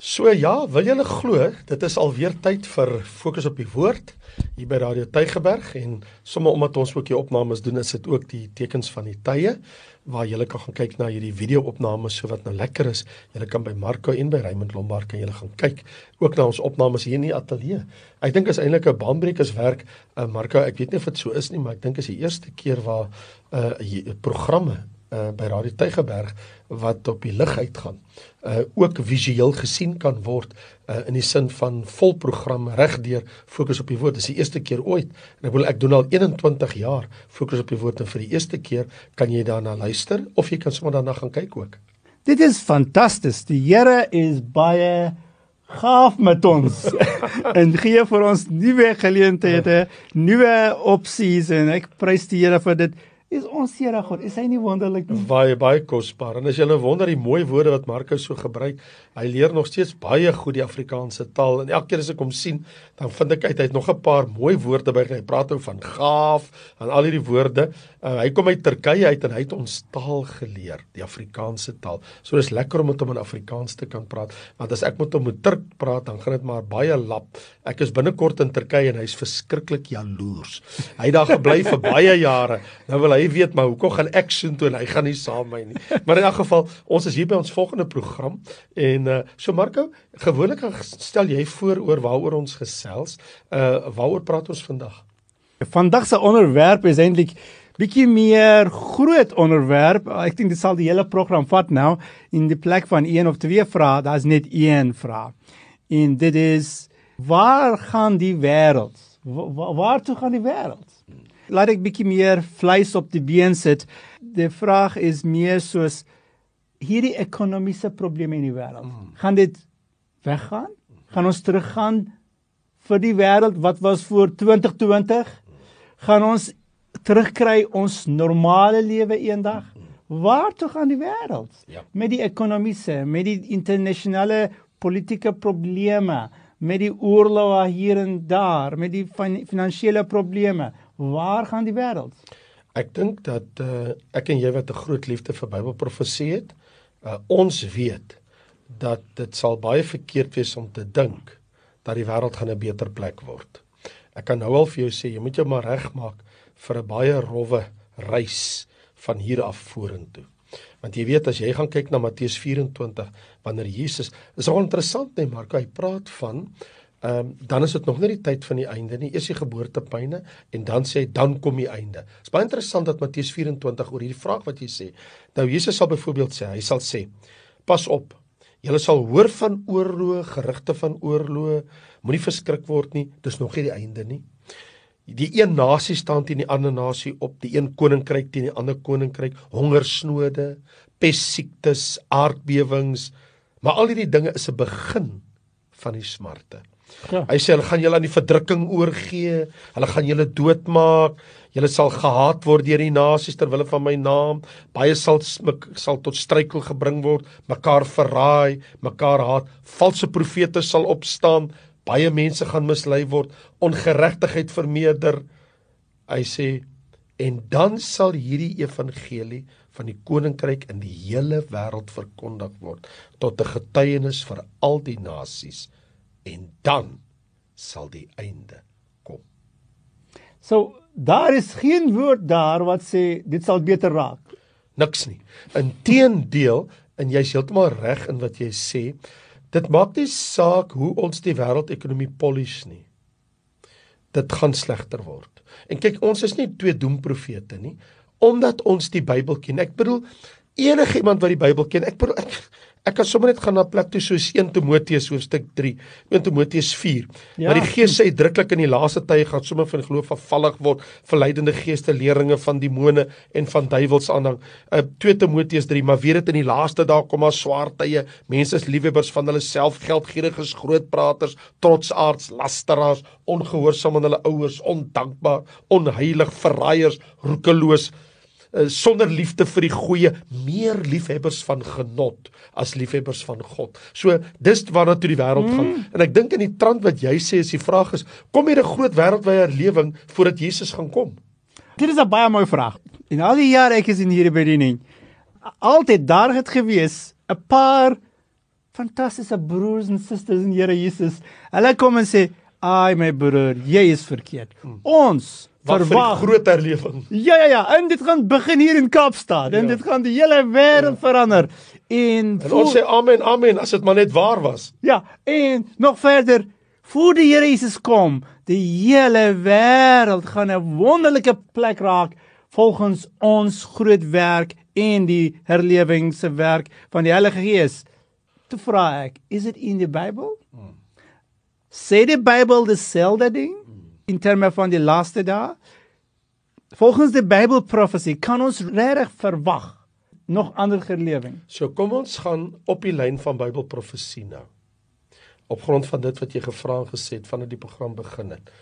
So ja, wil julle glo, dit is alweer tyd vir fokus op die woord hier by Radio Tygerberg en sommer omdat ons ook hier opnames doen, is dit ook die tekens van die tye waar julle kan gaan kyk na hierdie video-opnames so wat nou lekker is. Julle kan by Marco en by Raymond Lombard kan julle gaan kyk ook na ons opnames hier in die ateljee. Ek dink is eintlik 'n baanbrekerswerk. Uh, Marco, ek weet nie of dit so is nie, maar ek dink is die eerste keer waar 'n uh, programme uh, by Radio Tygerberg wat op die lig uitgaan uh ook visueel gesien kan word uh in die sin van volprogram regdeur fokus op die woord. Dis die eerste keer ooit. En ek wil ek doen al 21 jaar fokus op die woord en vir die eerste keer kan jy daarna luister of jy kan sommer daarna gaan kyk ook. Dit is fantasties. Die Here is baie gaaf met ons en gee vir ons nuwe geleenthede, nuwe opsies en ek prys die Here vir dit is ons Here God. Is hy nie wonderlik nie? Baie baie kosbaar. En as jy nou wonder die mooi woorde wat Markus so gebruik, hy leer nog steeds baie goed die Afrikaanse taal en elke keer as ek hom sien, dan vind ek uit hy het nog 'n paar mooi woorde by. Hy praat ook van gaaf en al hierdie woorde. Uh, hy kom uit Turkye uit en hy het ons taal geleer, die Afrikaanse taal. So dis lekker om met hom in Afrikaans te kan praat, want as ek met hom met Turk praat, dan gaan dit maar baie lap. Ek is binnekort in Turkye en hy's verskriklik jaloers. Hy het daar gebly vir baie jare. Nou wil hy hy weet maar hoekom gaan ek soontoe en hy gaan nie saam my nie. Maar in elk geval, ons is hier by ons volgende program en uh so Marco, gewoonlik stel jy voor oor waaroor ons gesels. Uh waaroor praat ons vandag? Vandag se onderwerp is eintlik bietjie meer groot onderwerp. Ek dink dit sal die hele program vat nou in die plek van een of twee vrae, daar's net een vraag. En dit is waar gaan die wêreld? Waar toe gaan die wêreld? Laat ek bietjie meer vleis op die been sit. Die vraag is meer soos hierdie ekonomiese probleme in die wêreld. Mm. Gaan dit weggaan? Gaan ons teruggaan vir die wêreld wat was voor 2020? Gaan ons terugkry ons normale lewe eendag? Waar toe gaan die wêreld? Ja. Met die ekonomiese, met die internasionale politieke probleme, met die oorloë hier en daar, met die finansiële probleme. Waar gaan die wêreld? Ek dink dat uh, ek en jy wat 'n groot liefde vir Bybelprofesie het, uh, ons weet dat dit sal baie verkeerd wees om te dink dat die wêreld gaan 'n beter plek word. Ek kan nou al vir jou sê, jy moet jou maar regmaak vir 'n baie rowwe reis van hier af vorentoe. Want jy weet as jy gaan kyk na Matteus 24 wanneer Jesus is al interessant net Marko hy praat van ehm um, dan is dit nog nie die tyd van die einde nie. Eers die geboortepyne en dan sê hy dan kom die einde. Dit is baie interessant dat Matteus 24 oor hierdie vraag wat jy sê. Nou Jesus sal byvoorbeeld sê, hy sal sê: Pas op. Julle sal hoor van oorloë, gerugte van oorloë. Moenie verskrik word nie. Dis nog nie die einde nie. Die een nasie staan teen die ander nasie op, die een koninkryk teen die ander koninkryk, hongersnode, pestsiektes, aardbewings, maar al hierdie dinge is 'n begin van die smarte. Ja. Hy sê hulle gaan julle aan die verdrukking oorgee. Hulle gaan julle doodmaak. Julle sal gehaat word deur die nasies ter wille van my naam. Baie sal sal tot struikel gebring word, mekaar verraai, mekaar haat. Valse profete sal opstaan. Baie mense gaan mislei word, ongeregtigheid vermeerder. Hy sê en dan sal hierdie evangelie van die koninkryk in die hele wêreld verkondig word tot 'n getuienis vir al die nasies en dan sal die einde kom. So daar is geen woord daar wat sê dit sal beter raak. Niks nie. Inteendeel, en jy's heeltemal reg in wat jy sê, dit maak nie saak hoe ons die wêreldekonomie polish nie. Dit gaan slegter word. En kyk, ons is nie twee doemprofete nie, omdat ons die Bybel ken. Ek bedoel enige iemand wat die Bybel ken, ek bedoel ek Ek kan sommer net gaan na plek toe soos 1 Timoteus hoofstuk 3, 1 Timoteus 4. Ja. Maar die Gees sê uitdruklik in die laaste tye gaan sommer van geloof afvallig word, verleidende geeste, leringe van demone en van duiwels aanhang. Uh, 2 Timoteus 3, maar weet dit in die laaste dae kom daar swaar tye. Mense is liefhebbers van hulle self, geldgieriges, grootpraters, trotsaards, lasteraars, ongehoorsaam aan hulle ouers, ondankbaar, onheilig, verraaiers, roekeloos uh, sonder liefde vir die goeie, meer liefhebbers van genot as liefhebbers van God. So dis waarna toe die wêreld mm. gaan. En ek dink in die trant wat jy sê is die vraag is, kom hier 'n groot wêreldwye herlewing voordat Jesus gaan kom? Dit is 'n baie mooi vraag. In al die jare ek is in hierdie bediening, altyd daar het gewees 'n paar fantastiese broers en susters in Here Jesus. Hulle kom en sê, "Ai my broer, jy is verkeerd. Ons Wat vir verwag groot herlewing. Ja ja ja, en dit gaan begin hier in Kaapstad en Ja. dit gaan die hele wêreld verander. En, En ons sê amen, amen as dit maar net waar was. ja, en nog verder voor die Here Jesus kom, die hele wêreld gaan 'n wonderlike plek raak volgens ons groot werk en die herlewing se werk van die Heilige Gees. Toe vra ek, is dit in die Bybel? Sê die Bybel dieselfde ding in terme van die laaste dae? Volgens die Bybelprofesie kan ons regtig verwag nog ander herlewing. So kom ons gaan op die lyn van Bybelprofesie nou. Op grond van dit wat jy gevra en gesê het vandat die program begin het.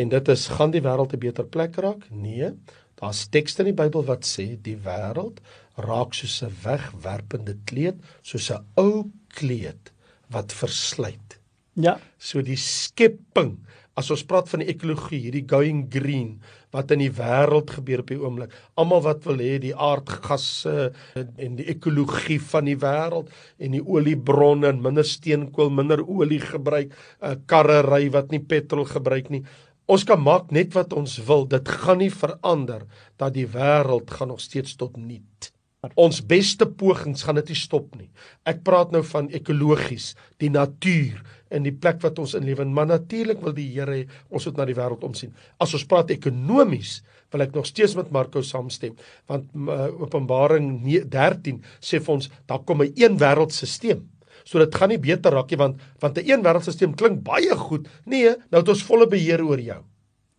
En dit is gaan die wêreld 'n beter plek raak? Nee. Daar's tekste in die Bybel wat sê die wêreld raak soos 'n wegwerpende kleed, soos 'n ou kleed wat verslyt. Ja. So die skepping, as ons praat van die ekologie, hierdie going green wat in die wêreld gebeur op die oomblik. Almal wat wil hê die aardgasse en die ekologie van die wêreld en die oliebronne en minder steenkool, minder olie gebruik, 'n karre ry wat nie petrol gebruik nie. Ons kan maak net wat ons wil, dit gaan nie verander dat die wêreld gaan nog steeds tot niet. Ons beste pogings gaan dit nie stop nie. Ek praat nou van ekologies, die natuur en die plek wat ons in lewe, maar natuurlik wil die Here ons moet na die wêreld omsien. As ons praat ekonomies, wil ek nog steeds met Marko saamstem, want uh, Openbaring 13 sê vir ons daar kom 'n een wêreldstelsel. So dit gaan nie beter raak nie want want 'n een wêreldstelsel klink baie goed. Nee, nou het ons volle beheer oor jou.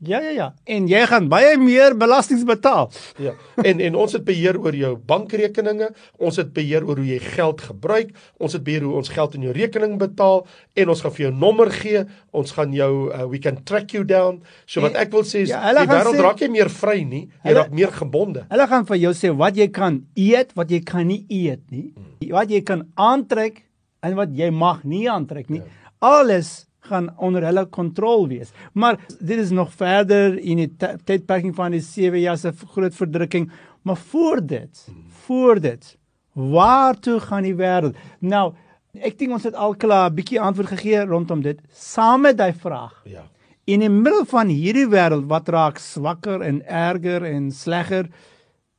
Ja ja ja. En jy gaan baie meer belasting betaal. Ja. En en ons het beheer oor jou bankrekeninge, ons het beheer oor hoe jy geld gebruik, ons het beheer hoe ons geld in jou rekening betaal en ons gaan vir jou nommer gee, ons gaan jou uh, we can track you down. So wat ek wil sê is ja, ja, die wêreld raak nie meer vry nie, jy Hulle- raak meer gebonde. Hulle gaan vir jou sê wat jy kan eet, wat jy kan nie eet nie. Wat jy kan aantrek en wat jy mag nie aantrek nie. Alles gaan onder hulle kontrole wees. Maar dit is nog verder in die ty- tydperking van die 7 jaar se groot verdrukking, maar voor dit, voor dit, waartoe gaan die wêreld? Nou, ek dink ons het al klaar 'n bietjie antwoord gegee rondom dit. Saam met daai vraag. Ja. In die middel van hierdie wêreld wat raak swakker en erger en slegger,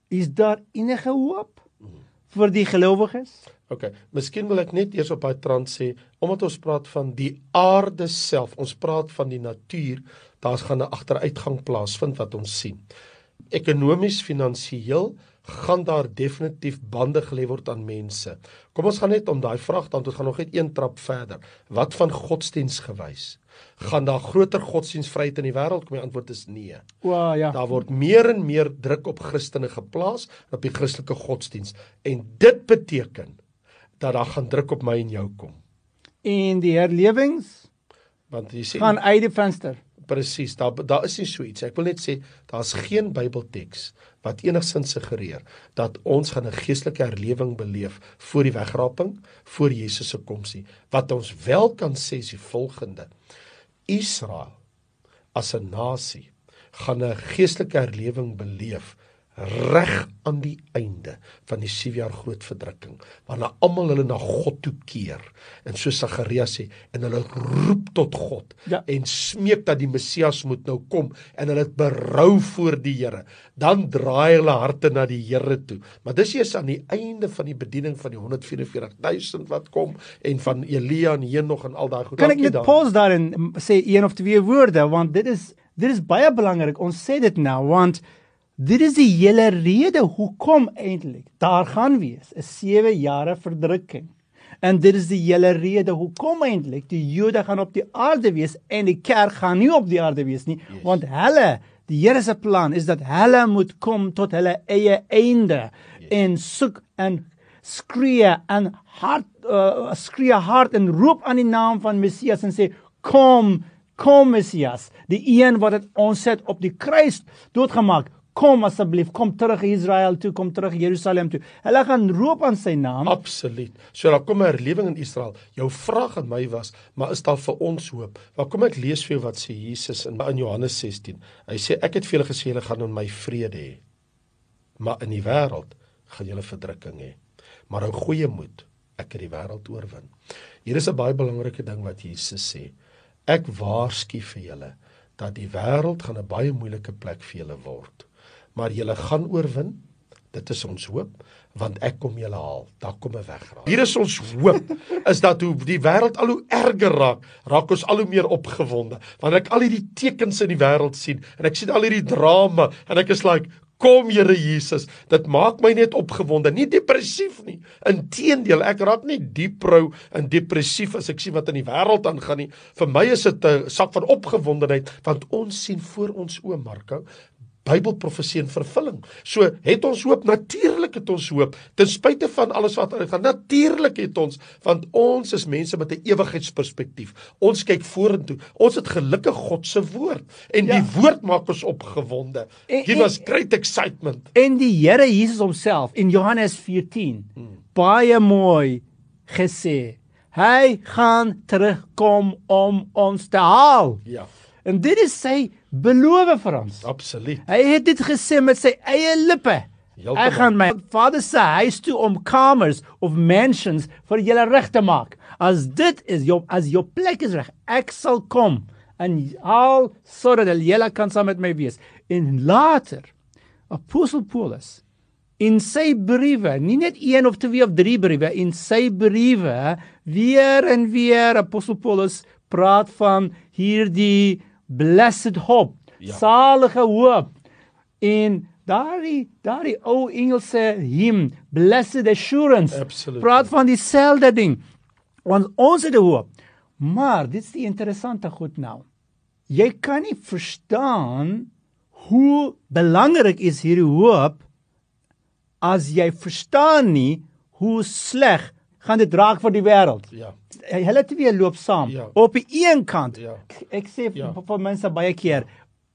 is daar enige hoop vir die gelowiges? OK, miskien wil ek net eers op daai trant sê, omdat ons praat van die aarde self, ons praat van die natuur, daar's gaan 'n agteruitgang plaasvind wat ons sien. Ekonomies, finansiëel gaan daar definitief bande gelê word aan mense. Kom ons gaan net om daai vraag dan ons gaan nog net een trap verder. Wat van godsdiensgewys? Gaan daar groter godsdienstvryheid in die wêreld? Kom die antwoord is nee. O ja. Daar word meer en meer druk op Christene geplaas op die Christelike godsdiens en dit beteken dat daar gaan druk op my en jou kom. En die herlewings Want jy sê gaan uit die venster. presies, daar daar is nie so iets. Ek wil net sê daar's geen Bybelteks wat enigsins suggereer dat ons gaan 'n geestelike herlewing beleef voor die wegraping, voor Jesus se komsie. Wat ons wel kan sê is die volgende: Israel as 'n nasie gaan 'n geestelike herlewing beleef reg aan die einde van die 7 jaar groot verdrukking waarna almal hulle na God toe keer. En so Sagaria sê en hulle roep tot God Ja. en smeek dat die Messias moet nou kom en hulle het berou voor die Here. Dan draai hulle harte na die Here toe. Maar dis eers aan die einde van die bediening van die 144000 wat kom en van Elia en Henog en al daai goed. Kan ek net pause daar en sê een of twee woorde? Want dit is dit is baie belangrik. Ons sê dit nou want dit is die hele rede hoekom eintlik daar gaan wees 'n 7 jare verdrukking. En dit is die hele rede hoekom eintlik die Jode gaan op die aarde wees en die kerk gaan nie op die aarde wees nie yes. want hulle die Here se plan is dat hulle moet kom tot hulle eie einde yes. en soek en skree en hart uh, skree hard en roep aan die naam van Messias en sê kom kom Messias die een wat het ons het op die kruis doodgemaak kom asseblief kom terug Israel toe kom terug Jerusalem toe hulle gaan roep aan sy naam Absoluut. So daar kom 'n herlewing in Israel. Jou vraag aan my was, maar is daar vir ons hoop? Maar kom ek lees vir jou wat sê Jesus in in Johannes 16. Hy sê ek het vir julle gesê julle gaan in my vrede hê. Maar in die wêreld gaan julle verdrukking hê. Maar hou goeie moed. ek het die wêreld oorwin. Hier is 'n baie belangrike ding wat Jesus sê. Ek waarsku vir julle dat die wêreld gaan 'n baie moeilike plek vir julle word. Maar julle gaan oorwin. Dit is ons hoop want ek kom julle haal. Daar kom 'n weg raak. Hier is ons hoop is dat hoe die wêreld al hoe erger raak, raak ons al hoe meer opgewonde. Want ek al hierdie tekens in die wêreld sien en ek sien al hierdie drama en ek is like Kom Here Jesus, dit maak my net opgewonde, nie depressief nie. Inteendeel, ek raak nie dieprou en depressief as ek sien wat in die wêreld aangaan nie. Vir my is dit 'n sak van opgewondenheid want ons sien voor ons oë Marko Bybelprofesie in vervulling. So het ons hoop, natuurlik het ons hoop. Ten spyte van alles wat aangaan, natuurlik het ons want ons is mense met 'n ewigheidsperspektief. Ons kyk vorentoe. Ons het gelukkig God se woord en ja. die woord maak ons opgewonde. Hier was great excitement. En die Here Jesus homself in Johannes 14 hmm. baie mooi gesê. Hy gaan terugkom om ons te haal. Ja. En dit is sy beloof vir ons. Absoluut. Hy het dit gesê met sy eie lippe. Heeltemal. Ek gaan my Vader se huis toe om kamers of mansions vir julle reg te maak. As dit is jou as jou plek is reg, ek sal kom en al sodat julle kan saam met my wees. En later Apostel Paulus in sy briewe, nie net een of twee of drie briewe, in sy briewe weer en weer Apostel Paulus praat van hierdie blessed hope, ja. salige hoop. En daardie daardie ou Engelse hymn, blessed assurance, Absolutely. praat van dieselfde ding. Want ons het hoop. Maar dit is die interessante goed nou. Jy kan nie verstaan hoe belangrik is hierdie hoop as jy verstaan nie hoe sleg gaan dit raak vir die wêreld. Ja. Hulle twee loop saam. Ja. Op die een kant. Ja. Ek sê ja. vir mense baie keer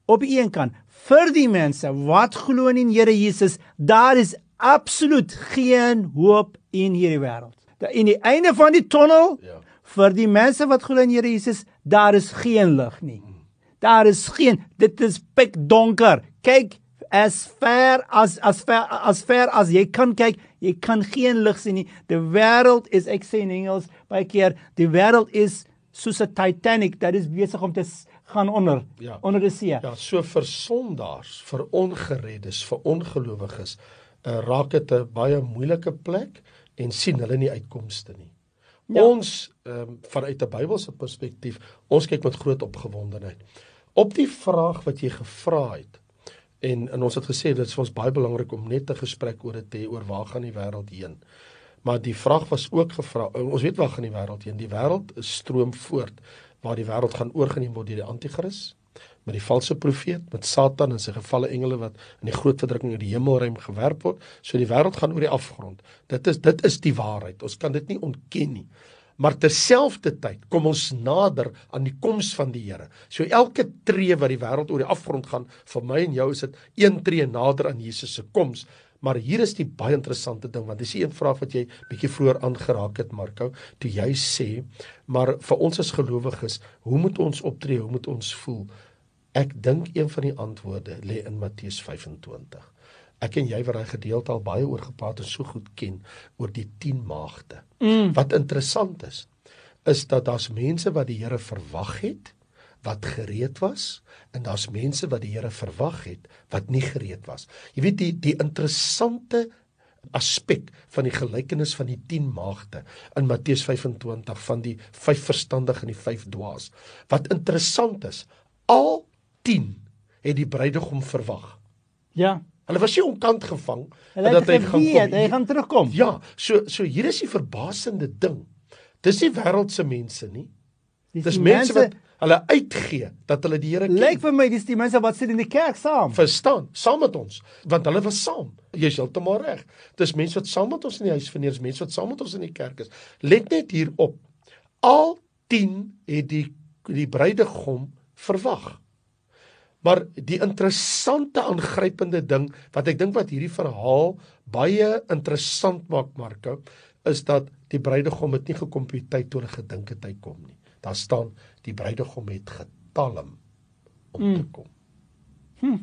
op die een kant vir die mense wat glo in Here Jesus, daar is absoluut geen hoop in hierdie wêreld. In die einde van die tonnel ja. vir die mense wat glo in Here Jesus, daar is geen lig nie. Hmm. Daar is geen dit is pikdonker. Kyk as ver as as ver as ver as jy kan kyk, jy kan geen lig sien nie. Die wêreld is ek sê in Engels baie keer, die wêreld is soos 'n Titanic dat is besig om te gaan onder ja. onder die see. Ja, so vir sondaars, vir ongereddes, vir ongelowiges, uh, raak dit 'n baie moeilike plek en sien hulle nie uitkomste nie. Ja. Ons ehm um, vanuit 'n Bybelse perspektief, ons kyk met groot opgewondenheid. Op die vraag wat jy gevra het, En en ons het gesê dit is vir ons baie belangrik om net 'n gesprek oor dit te hê oor waar gaan die wêreld heen. Maar die vraag was ook gevra, ons weet waar gaan die wêreld heen? Die wêreld stroom voort waar die wêreld gaan oorgeneem word deur die anti-kris, met die valse profeet, met Satan en sy gevalle engele wat in die groot verdrukking in die hemelruim gewerp word. So die wêreld gaan oor die afgrond. Dit is dit is die waarheid. Ons kan dit nie ontken nie. Maar terselfdertyd kom ons nader aan die koms van die Here. So elke tree wat die wêreld oor die afgrond gaan, vir my en jou is dit een tree nader aan Jesus se koms. Maar hier is die baie interessante ding want dis 'n vraag wat jy bietjie vroeër aangeraak het Marko, toe jy sê, maar vir ons as gelowiges, hoe moet ons optree? Hoe moet ons voel? Ek dink een van die antwoorde lê in Matteus 25 ek en jy wat daai gedeelte al baie oor gepraat en so goed ken oor die 10 maagde. Mm. Wat interessant is, is dat daar's mense wat die Here verwag het wat gereed was en daar's mense wat die Here verwag het wat nie gereed was. Jy weet die die interessante aspek van die gelykenis van die 10 maagde in Matteus 25 van die vyf verstandig en die vyf dwaas. Wat interessant is, al 10 het die bruidegom verwag. Ja. Hulle was nie onkant gevang dat hy gaan kom. Hy gaan terugkom. Ja, so so hier is die verbasende ding. Dis nie wêreldse mense nie. Dis mense wat hulle uitgee dat hulle die Here ken. Lyk vir my dis die mense wat sit in die kerk saam. Verstaan? Saam met ons, want hulle was saam. Jy's heeltemal reg. Dis mense wat saam met ons in die huis van die Here is, mense wat saam met ons in die kerk is. Let net hier op. Al 10 het die die bruidegom verwag. Maar die interessante aangrypende ding wat ek dink wat hierdie verhaal baie interessant maak Marko is dat die bruidegom het nie gekom by tyd toe hulle gedink het hy kom nie. Daar staan die bruidegom het getalm om mm. te hmm. kom. Hm.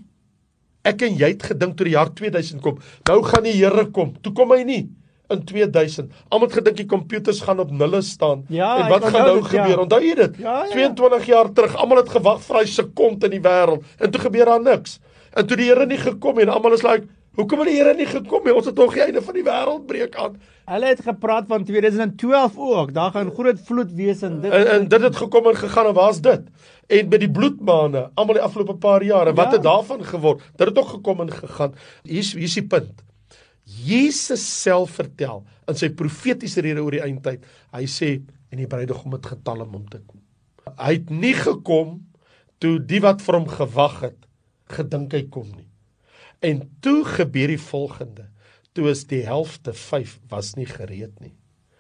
Ek en jy het gedink toe die jaar 2000 kom, nou gaan die Here kom. Toe kom hy nie. In 2000. Almal het gedink die komputers gaan op nulle staan. Ja, en wat gaan nou dit, ja. gebeur? Onthou jy dit? Ja, ja. 22 jaar terug, almal het gewag vir hy sekond in die wêreld en toe gebeur daar niks. En toe die Here nie gekom en almal is like, hoekom het die Here nie gekom nie? Ons het tog die einde van die wêreld breek aan. Hulle het gepraat van 2012 ook. Daar gaan groot vloed wees en dit En, en dit het gekom en gegaan en waar's dit? En met die bloedmaane, almal die afgelope paar jare, wat Ja. het daarvan geword? Dit het ook gekom en gegaan. Hier's hier's die punt. Jesus self vertel in sy profetiese rede oor die eindtyd. Hy sê en die bruidegom het getal om hom te kom. Hy het nie gekom toe die wat vir hom gewag het gedink hy kom nie. En toe gebeur die volgende. Toe is die helfte 5 was nie gereed nie.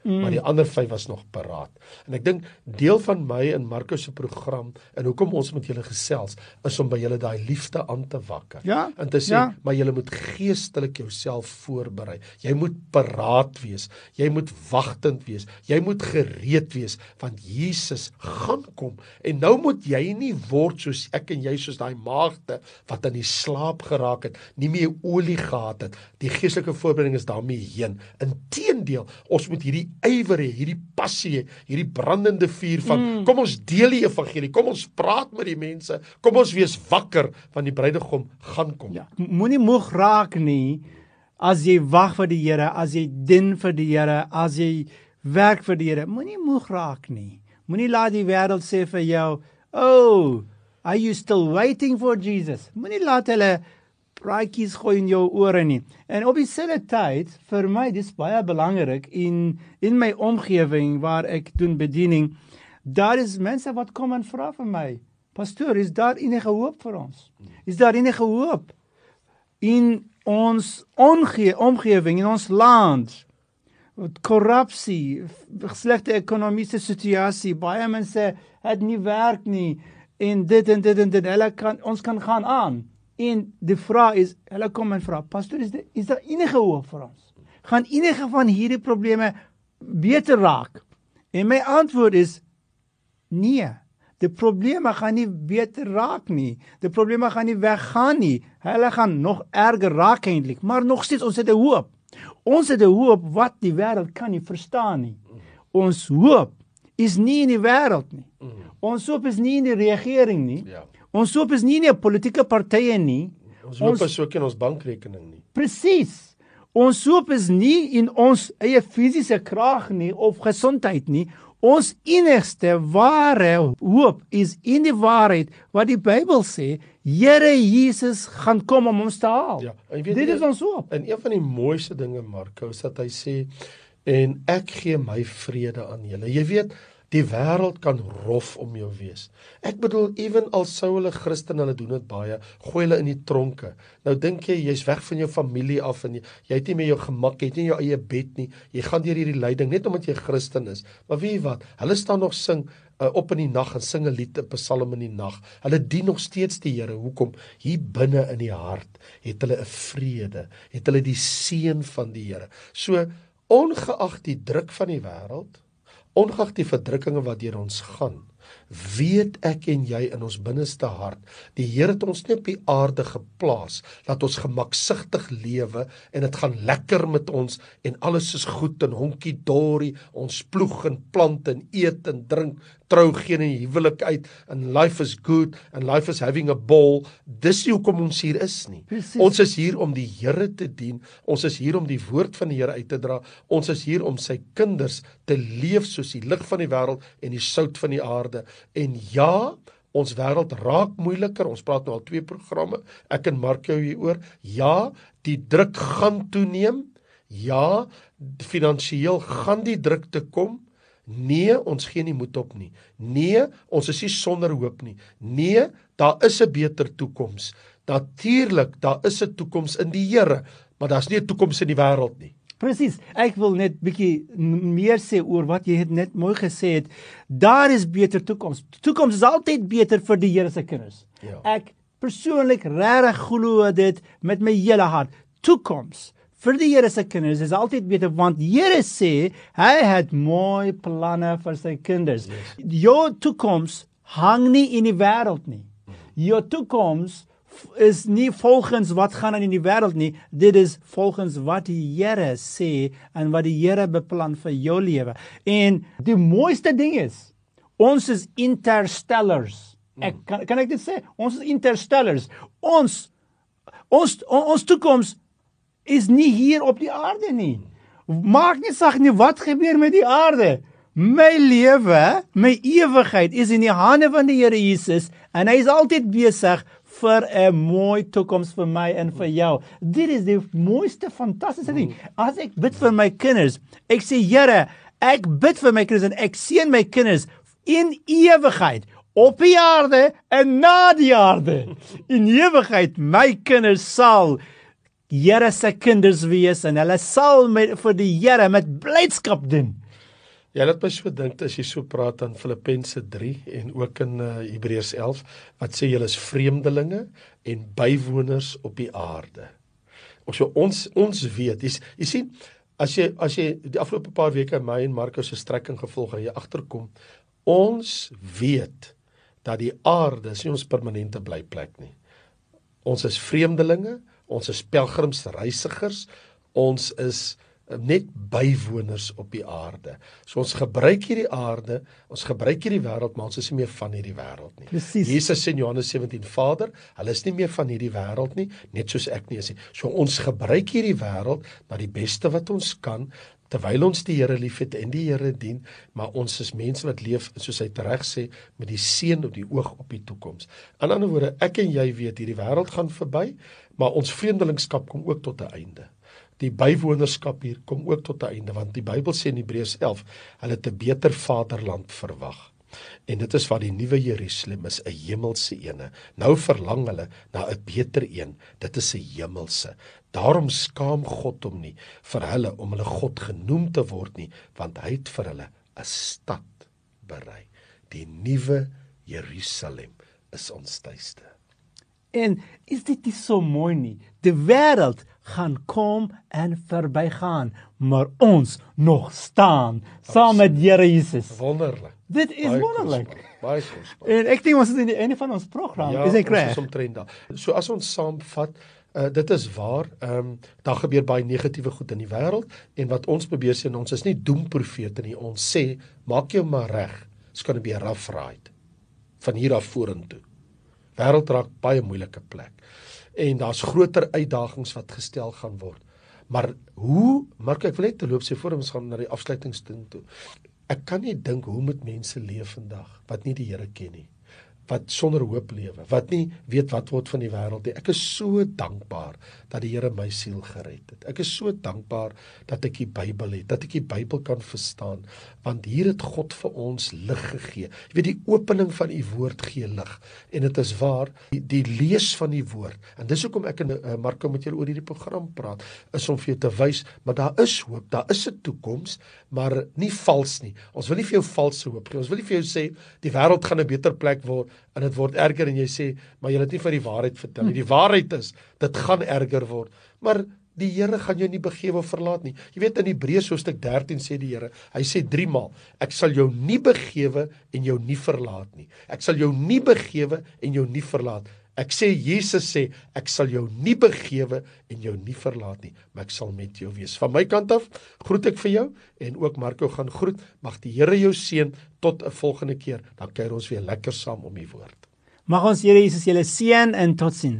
Mm. Maar die ander 5 was nog paraat. En ek dink deel van my in Markus se program en hoekom ons met julle gesels is om by julle daai liefde aan te wakker. Ja, En te sê, ja. maar julle moet geestelik jouself voorberei. Jy moet paraat wees. Jy moet wagtend wees. Jy moet gereed wees want Jesus gaan kom. En nou moet jy nie word soos ek en jy soos daai maagde wat aan die slaap geraak het, nie meer olie gehad het. Die geestelike voorbereiding is daarmee heen. Inteendeel, ons moet hierdie ywer hê, hierdie passie hê, hierdie brandende vuur van mm. kom ons deel die evangelie, kom ons praat met die mense, kom ons wees wakker want die bruidegom gaan kom. Ja, moenie moeg raak nie as jy wag vir die Here, as jy dien vir die Here, as jy werk vir die Here. Moenie moeg raak nie. Moenie laat die wêreld sê vir jou, "Oh, are you still waiting for Jesus?" Moenie laat hulle praatjies gooi in jou ore nie. En op dieselfde tyd, vir my dis baie belangrik in in my omgewing waar ek doen bediening, daar is mense wat kom en vra vir my, "Pastoor, is daar enige hoop vir ons? Is daar enige hoop in ons onge omgewing in ons land?" Wat korrupsie, slegte ekonomiese situasie, baie mense het nie werk nie en dit en dit en dit. Hulle kan ons kan gaan aan. En die vraag is, hulle kom en vra, "Pastoor, is dit is daar enige hoop vir ons? Gaan enige van hierdie probleme beter raak?" En my antwoord is nee. Die probleme gaan nie beter raak nie. Die probleme gaan nie weggaan nie. Hulle gaan nog erger raak eintlik, maar nog steeds ons het 'n hoop. Ons het 'n hoop wat die wêreld kan nie verstaan nie. Ons hoop is nie in die wêreld nie. Ons hoop is nie in die regering nie. Ja. Ons hoop is nie in die politieke partye nie. Ons hoop is ook in ons bankrekening nie. Presies. Ons hoop is nie in ons eie fisiese krag nie of gesondheid nie. Ons enigste ware hoop is in die waarheid wat die Bybel sê, Here Jesus gaan kom om ons te haal. Ja, weet Dit is ons hoop. En een van die mooiste dinge Markus dat hy sê en ek gee my vrede aan julle. Jy weet, die wêreld kan rof om jou wees. Ek bedoel ewen al sou hulle Christen hulle doen dit baie, gooi hulle in die tronke. Nou dink jy jy's weg van jou familie af en jy, jy het nie meer jou gemak, jy het nie jou eie bed nie. Jy gaan deur hierdie lyding net omdat jy Christen is. Maar weet jy wat? Hulle staan nog sing uh, op in die nag en sing 'n lied, 'n psalm in die nag. Hulle dien nog steeds die Here. Hoekom? Hier binne in die hart het hulle 'n vrede, het hulle die seën van die Here. So ongeag die druk van die wêreld, ongeag die verdrukkinge wat deur ons gaan, weet ek en jy in ons binneste hart, die Here het ons nie op die aarde geplaas dat ons gemaksigtig lewe en dit gaan lekker met ons en alles is goed en honkie dorie, ons ploeg en plant en eet en drink, trou geen en huwelik uit en life is good and life is having a ball. Dis nie hoekom ons hier is nie. Precies. Ons is hier om die Here te dien. Ons is hier om die woord van die Here uit te dra. Ons is hier om sy kinders te leef soos die lig van die wêreld en die sout van die aarde. En ja, ons wêreld raak moeiliker. Ons praat nou al twee programme. Ek en Mark jou hieroor. Ja, die druk gaan toeneem. Ja, finansiëel gaan die druk te kom. Nee, ons gee nie moed op nie. Nee, ons is nie sonder hoop nie. Nee, daar is 'n beter toekoms. Natuurlik, daar is 'n toekoms in die Here, maar daar's nie 'n toekoms in die wêreld nie. Presies. Ek wil net bietjie meer sê oor wat jy het net mooi gesê het. Daar is beter toekoms. Toekoms is altyd beter vir die Here se kinders. Ja. Ek persoonlik regtig glo dit met my hele hart. Toekoms vir die Here se kinders is altyd beter want Here sê hy het mooi planne vir sy kinders. Yes. Jou toekoms hang nie in die wêreld nie. Jou toekoms is nie volgens wat gaan aan in die wêreld nie. Dit is volgens wat die Here sê en wat die Here beplan vir jou lewe. En die mooiste ding is ons is interstellars. Ek kan kan ek dit sê? Ons is interstellars. Ons ons ons toekoms is nie hier op die aarde nie. Maak nie saak nie wat gebeur met die aarde. My lewe, my ewigheid is in die hande van die Here Jesus en hy is altyd besig vir 'n mooi toekoms vir my en vir jou. Dit is die mooiste fantastiese ding. As ek bid vir my kinders, ek sê Here, ek bid vir my kinders en ek seën my kinders in ewigheid op die aarde en na die aarde. In ewigheid my kinders sal Here se kinders wees en hulle sal met vir die Here met blydskap doen. Ja, laat my so dink as jy so praat aan Filippense 3 en ook in uh, Hebreërs 11 wat sê julle is vreemdelinge en bywoners op die aarde. Ons so ons ons weet, jy, jy sien as jy as jy die afgelope paar weke my en Markus se strekking gevolg het, jy agterkom, ons weet dat die aarde is nie ons permanente blyplek nie. Ons is vreemdelinge, ons is pelgrims, reisigers, ons is net bywoners op die aarde. So ons gebruik hierdie aarde, ons gebruik hierdie wêreld, maar ons is nie meer van hierdie wêreld nie. Presies. Jesus sê in Johannes 17: Vader, hulle is nie meer van hierdie wêreld nie, net soos ek nie is nie. So ons gebruik hierdie wêreld na die beste wat ons kan terwyl ons die Here liefhet en die Here dien, maar ons is mense wat leef soos hy reg sê met die seën op die oog op die toekoms. In ander woorde, ek en jy weet hierdie wêreld gaan verby, maar ons vreemdelingskap kom ook tot 'n einde die bywonerskap hier kom ook tot 'n einde want die Bybel sê in Hebreërs 11 hulle het 'n beter vaderland verwag. En dit is wat die nuwe Jerusalem is, 'n hemelse ene. Nou verlang hulle na 'n beter een. Dit is 'n hemelse. Daarom skaam God hom nie vir hulle om hulle God genoem te word nie, want hy het vir hulle 'n stad berei. Die nuwe Jerusalem is ons tuiste. En is dit nie so mooi nie? Die wêreld gaan kom en verbygaan, maar ons nog staan saam met Here Jesus. Wonderlik. Dit is Baie wonderlik. Baie kosbaar. En ek dink ons is in die einde van ons program. Ja, is ek ons reg? is omtrent daar. So as ons saamvat, uh, dit is waar, ehm um, daar gebeur baie negatiewe goed in die wêreld en wat ons probeer sê, en ons is nie doemprofete nie. Ons sê, maak jou maar reg. It's going to be a rough ride van hier af vorentoe. Wêreld raak baie moeilike plek. En daar's groter uitdagings wat gestel gaan word. Maar hoe, Mark, ek wil net te loop sê voor ons gaan na die afsluitingsding toe. Ek kan nie dink hoe moet mense leef vandag wat nie die Here ken nie wat sonder hoop lewe, wat nie weet wat word van die wêreld nie. Ek is so dankbaar dat die Here my siel gered het. Ek is so dankbaar dat ek die Bybel het, dat ek die Bybel kan verstaan, want hier het God vir ons lig gegee. Jy weet die opening van u woord gee lig en dit is waar die, die lees van die woord. En dis hoekom ek en uh, Marko met julle oor hierdie program praat, is om vir jou te wys, maar daar is hoop, daar is 'n toekoms, maar nie vals nie. Ons wil nie vir jou valse hoop gee. Ons wil nie vir jou sê die wêreld gaan 'n beter plek word en dit word erger en jy sê maar jy het nie vir die waarheid vertel nie. Die waarheid is dit gaan erger word. Maar die Here gaan jou nie begewe of verlaat nie. Jy weet in Hebreërs hoofstuk 13 sê die Here, hy sê 3 maal, ek sal jou nie begewe en jou nie verlaat nie. Ek sal jou nie begewe en jou nie verlaat. Ek sê Jesus sê ek sal jou nie begewe en jou nie verlaat nie, maar ek sal met jou wees. Van my kant af groet ek vir jou en ook Marco gaan groet. Mag die Here jou seën tot 'n volgende keer. Dan kuier ons weer lekker saam om die woord. Mag ons Here Jesus julle seën en totsiens.